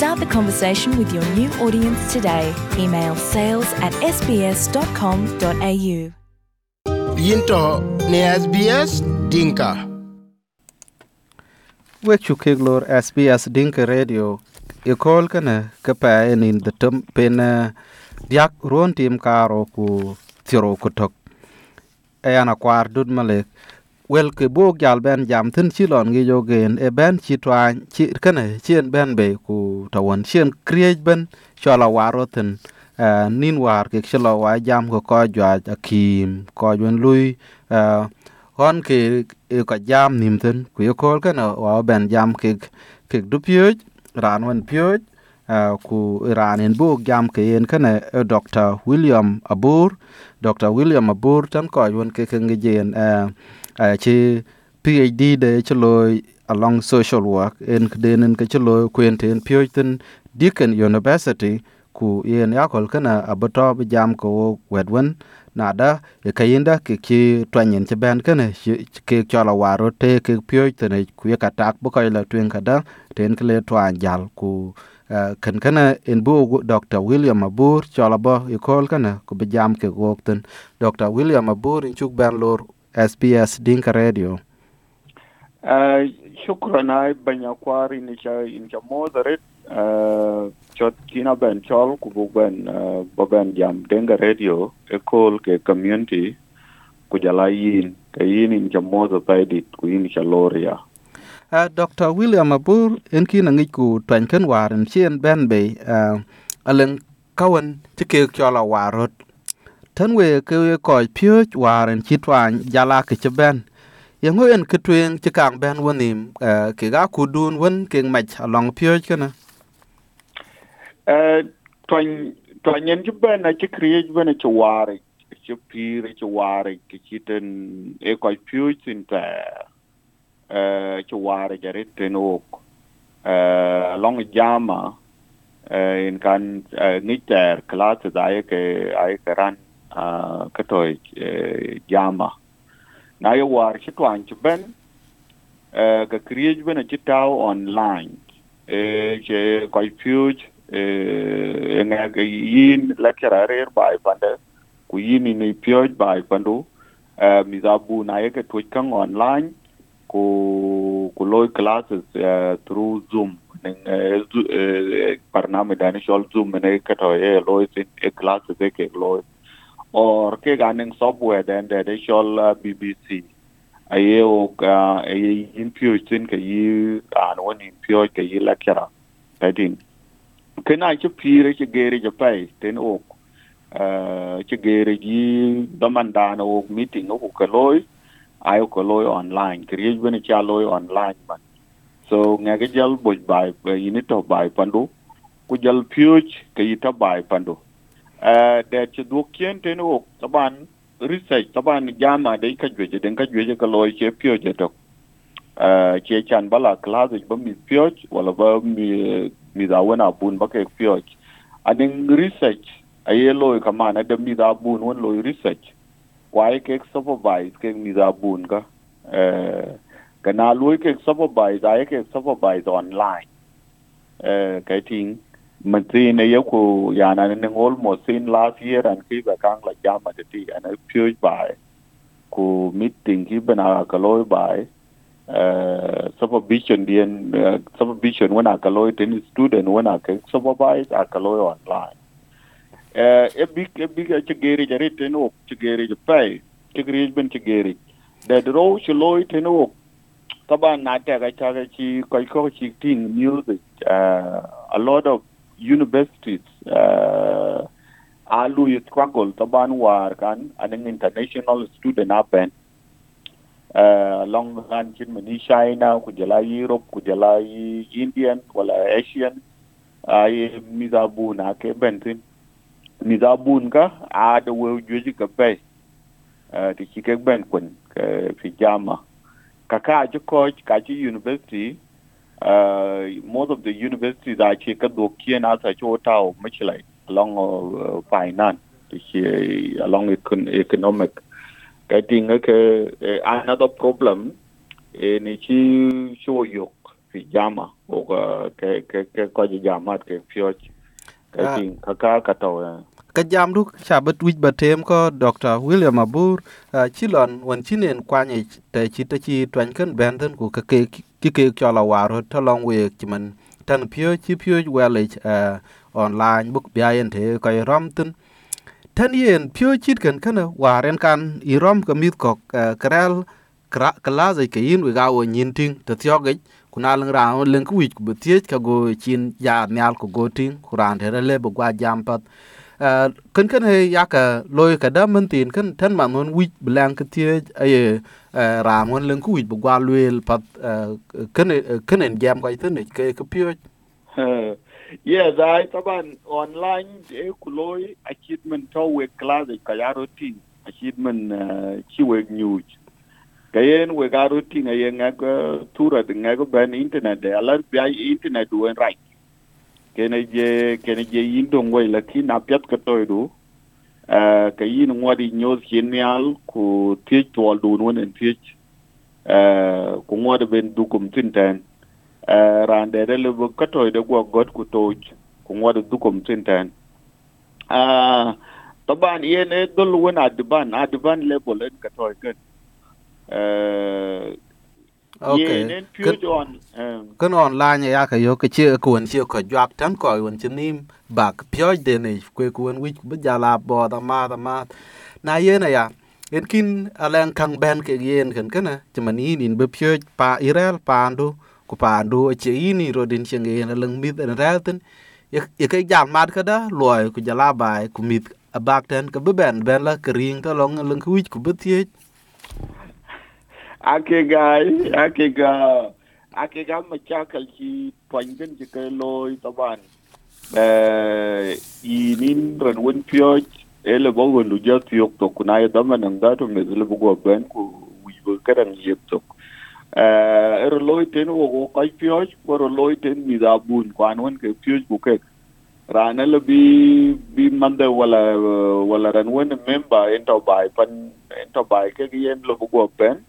Start the conversation with your new audience today. Email sales at sbs.com.au. yinto ne SBS Dinka. wek chukek lor SBS Dinka Radio i kol kana ka pa in the tum pen uh, diak ruon tim karo ku thiro ku tok e ana kwar dud malek wel ke bok jal ben jam tin chilon gi jogen e ben chi twan chi kana chien ben be ku tawon chien kriej ben chola waro tin nin war ke chilo wa jam ko ko jwa akim ko jwen lui hon ke ko jam nim tin ku yo kol kana wa ben jam ke ke du pyoj ran wan pyoj ku ran en bu jam ke en kana Dr. William Abur Dr. William Abur tan ko jwen ke ke ngejen uh, chi PhD de chlo along social work en kdenen ke chlo kwenten pyoj tin Deakin University ku yen yakol kana abato bi jam ko wedwen nada e kayinda ke ki twanyen che ben kana ke chola waro te ke pyo tene ku ye katak bu ko la twen kada ten kle twan jal ku kan kana en bu Dr. William Abur chola bo e kol kana ku bi jam ke gokten Dr. William Abur in chuk ben lor SBS Dinka Radio. Uh, shukran ay banya kwari ni cha in cha moderate uh, chot kina ben chol ku bu ben uh, bo ben jam denga radio e kol ke community ku jala yin. Ke yin in cha moza paidit ku yin cha loria. Uh, Dr. William Abur en kina ngi ku twan kan waren chien ben be uh, alen kawan ti ke chola warot tan we ke we ko pyo waren chi twan jala ke che ben yang en ke twen chi kang ben wonim uh, ke ga ku dun won ke mach along pyo kana uh, twan twan yen chi ben a chi create ben a chi wari chi pire chi wari ke chi ten e ko pyo sin ta uh, chi wari jare ten ok uh, long jama uh, in kan uh, ngiter class da ay ke ai ke uh, jama na yo war ci twan ci ben ka create ben ci taw online. e je koy fuj e nga ga yin lecture rer bay pande ku yin ni pyoj bay pandu mi zabu na ye ka twitch kan online ku ku loy classes through zoom ning parnami dani shol zoom ne ka e loy sin e classes e ke loy or ke ganing software then the additional uh, BBC aye o ka aye in pure tin ke yi an one in pure ke yi la kera kadin kena ke pire ke gere je pai ten o uh, ci gere ji damandana o meeting o ko loy. Ayo ko loy online. Kriye bene cha loy online man. So ngage jal boj bai eh, yini to bai pandu. Ku jal pure ke yita bai pandu. Da ci dokien ten o taban research taban jama da ka gweje den ka gweje ka loy ke pio je to uh, ke chan bala class ba mi pio wala ba mi mi da wana bun ba ke pio adin research aye loy kama na da mi da bun won loy research. Why ke supervise ke mi da bun ka? Ka na loy ke supervise aye ke supervise online. Kai ting Mathin Yaku Yana and almost seen last year and Kiba Kang like Yamati and eh, eh, a pure by ku meeting Kiban Akaloi by supervision dien supervision when Akaloi ten student when I can supervise Akaloi online. Eh, a big a big chigeri jarritin oak chigeri pay chigeri ben chigeri. That row shaloi ten oak Taban Nata Gachachi Kaiko Chitin music. A lot of universities uh, alu struggle taban war kan an international student aben uh, long run chin mani china kujala europe kujala indian wala asian ay mizabun ake bentin mizabun ka ada we juji uh, ka pe ti chike ben kun uh, ke pijama kaka ju coach university most of the universities are che ka do kien asa cho tao much like along uh, finance along econ economic. Cái tiếng cái another problem ni chi show yok fi jama o cái cái cái ko jama cái fio cái tiếng ka ka ka to ka jam du cha bet wich batem ko dr william abur uh, chilon wan chinen kwanye te chi te chi twan kan benden ku ka ke ki ke cho la waro to long we chimen tan pio chi pio welage uh, online book biayen te ko romtin tan yen pio chit kan kana waren kan i rom ka mit ko uh, krel kala zai ke yin we ga wo nyin ting to tyo ge kuna lang ra lang ku wich ku tiech ka go chin ya nyal ko go ting kuran te le bo gwa jam pat kan kan he ya ka loy ka da man tin kan tan man hon wich blang ka tie ay ra mon len ku wich bu gwa luel pat kan kan en jam ka tin ke ka pio yes ai taban online e ku loy achievement to we class ka ya routine achievement ờ, chi we news kayen we ga routine ayen nga tura de nga ban internet de alar bi internet wen right kene je kene je yindo ngoy la ki na piat ka toy do uh, ka yin ngwadi nyos genial ku tie tol du won en tie uh, ku ngwadi ben du kum tinten uh, rande de le ka toy de gwa got ku toj ku ngwadi du kum tinten uh, taban yen e dol won adban adban level en ka toy ken uh, okay kan online ya ka yo ka che ko won che ko jak tan ko won che nim. Bak pyo de ne kwe ko won wi bu ja la bo da ma da ma. Na ye na ya en kin alen kang ben ke yen kan kana che mani nin bu pyo pa irel pa ndu ku pa ndu che ini ro din che ngen leng mit en rel ten ye ke jam mat ka da loy ku ja la bai ku mit abak ten bu ben ben la kring ta long leng ku wi ku bu ake gai ake ga ake ga machakal ki pwangen ki ke loy taban. Eh inin ran won pyo ele bo gon lu ja tyok to kuna ya dama nan da to me le bo ben ku wi bo karan yep to eh er loy ten wo go kai pyo ko loy ten mi da bun. Kwan won ke pyo bu ke. Rana le bi bi mande wala wala ran won member ento bai pan ento bai ke yen lo bo ben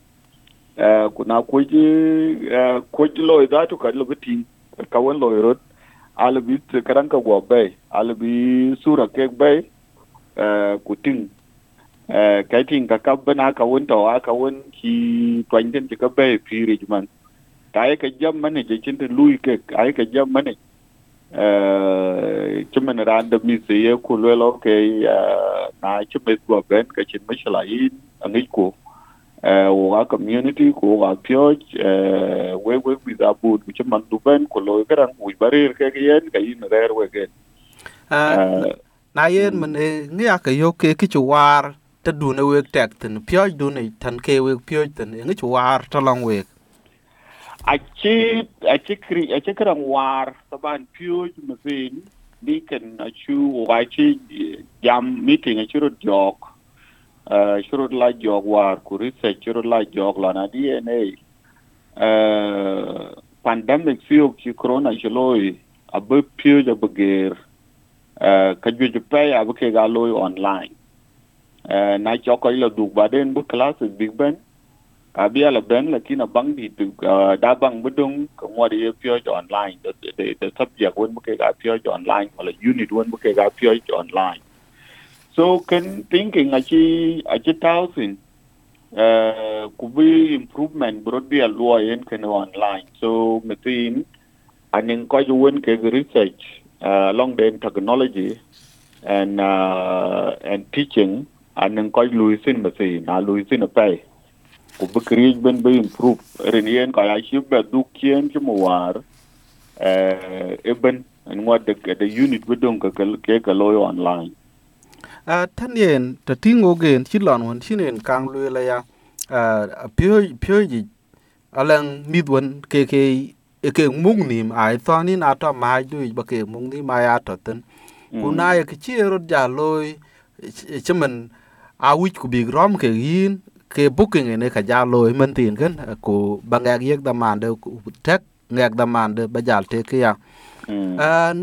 Uh, kuna kuji uh, koji loy da to kadlo bitin ka won loy rot. Albi karan ka go bay albi sura ke bay kuting uh, ka ka ka won to aka won ki twan den ka bay piri man. Kai ka jam mane je cin lui ke ai ka jam mane uh, cuman ran da mi se ye ku lo ke uh, na cuman go ben ka cin mashala yin ko wa community ko wa pyo we we ku che man du ben ko lo garan ku barir ke yen ka yin rer we gen na yen man ngi ya ka yo ke ki chu war ta du na we tek tin pyo du ne tan ke we pyo tin ngi chu war ta long we. A chi a chi kri a chi kran war taban pyo machine ni kan a chu wa chi jam meeting a chu jok uh, shurut la jog war ku research eh, shurut la jog la na DNA uh, eh, pandemic fiyo ki corona jiloi abu piyo ja bagir uh, eh, ka ju ju pay abu ke ga loi online. Uh, na choko ilo duk baden bu classes big ben. Abia la ben la kina bang di tu uh, da bang bedung ka ngwadi ye piyo ja online. The, the, the subject won bu ke ga piyo ja online wala unit won bu ke ga piyo ja online so can thinking achi achi thousand uh, could be improvement brought be a lawyer can online. So metin and in quite won ke research uh, along the technology and uh, and teaching and aning ko luisin metin a luisin pay. Could be create when be improve ren yen ko achi be du kien ki mo uh, eben and what the, the unit we don't get a lawyer online. อท่านเองแต่ที่งเกนที่หลอนวันที่เองกลางเลยเลยอะเพื่อพื่อยิอะไรมีดวันเกเกเกมุ่กนิ่มไอ้ตอนนี้น่าจะมาด้วยบเกมุ่งนี่มาอาตตันคุณนายก็เชื่อรถยาลอยชมันอาวิจกูบีกร้อมเกยินเกบุกเงินขยาลอยมันตีนกันกูบางแอกเยกดามานเดกูแท็กแอกดามานเดบจาลเทกี้ยัง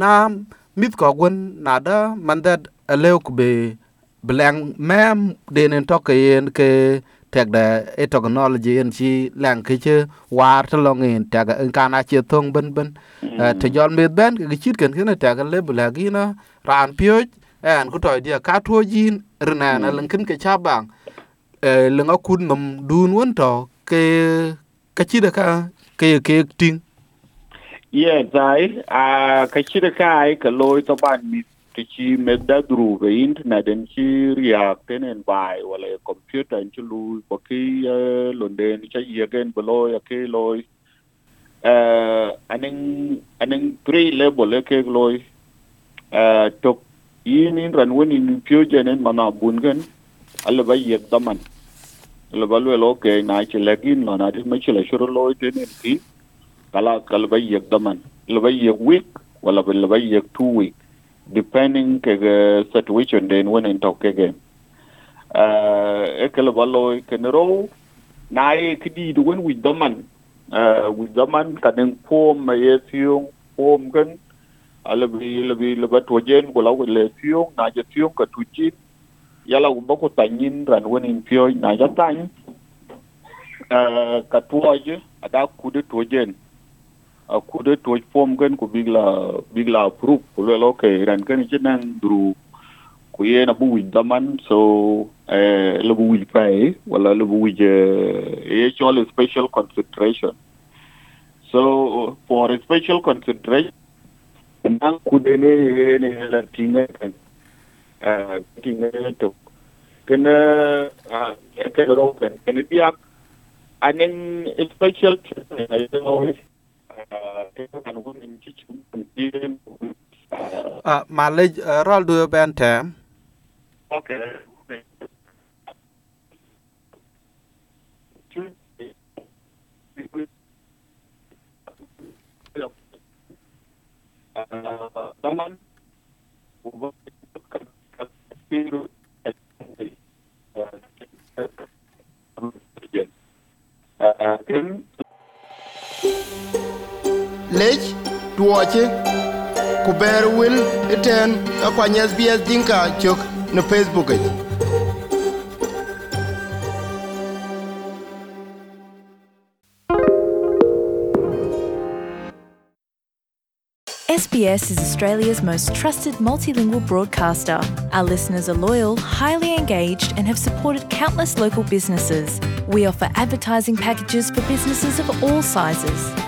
น้ำมิดกอกวนน่าจะมันเด lew ku be blang mem denen to ke ke tek da e technology en chi lang ke che war to long in tek en kana che thong ben ben te jon mit ben ke chit ken ken tek le bla gi na ran pyo en ku toy dia ka tuo jin rna na lang ken ke cha bang. E lenga kun nom dun won to ke ka chi da ka ke ke ting. Ye zai a ka chi da kai ka loy to ban mi ti chi me da dru ve internet en chi riak ten en bai wala computer en chi lu ko ki londen cha ye gen bo loy ke loy eh aning aning three level ke loy eh to yin in ran woni ni pyo jenen mana bun alle alla ba yek daman alla ba lo ke na chi legin lo na di ma chi la shuru loy ten en ti kala kal ba yek daman le ba yek week wala ba la ba yek two week. depending kege situation den wen en tok kege uh, ekele balo kenero na ye kidi do wen wi doman uh, wi doman kaden pom ma ye sio pom kan alabi labi laba tojen ko lawo le sio na je sio ka tuji yala ko bako tanyin ran wen en pio na ja tan uh, ka tuoje ada kude tojen akude toj pom ken ku big la big la approve ku le lo ke ran ken che nan dru. Ku ye na bu wij daman so eh le bu wi pay e, wala le bu wi ye eh, chol special concentration. So for special concentration nan ku ne ye ne la tinga kan eh tinga to ken a ke ro ken ken biak anen special treatment uh, ma le uh, rol du ben tem Okay. Taman sbs ne facebook SBS is Australia's most trusted multilingual broadcaster. Our listeners are loyal, highly engaged, and have supported countless local businesses. We offer advertising packages for businesses of all sizes.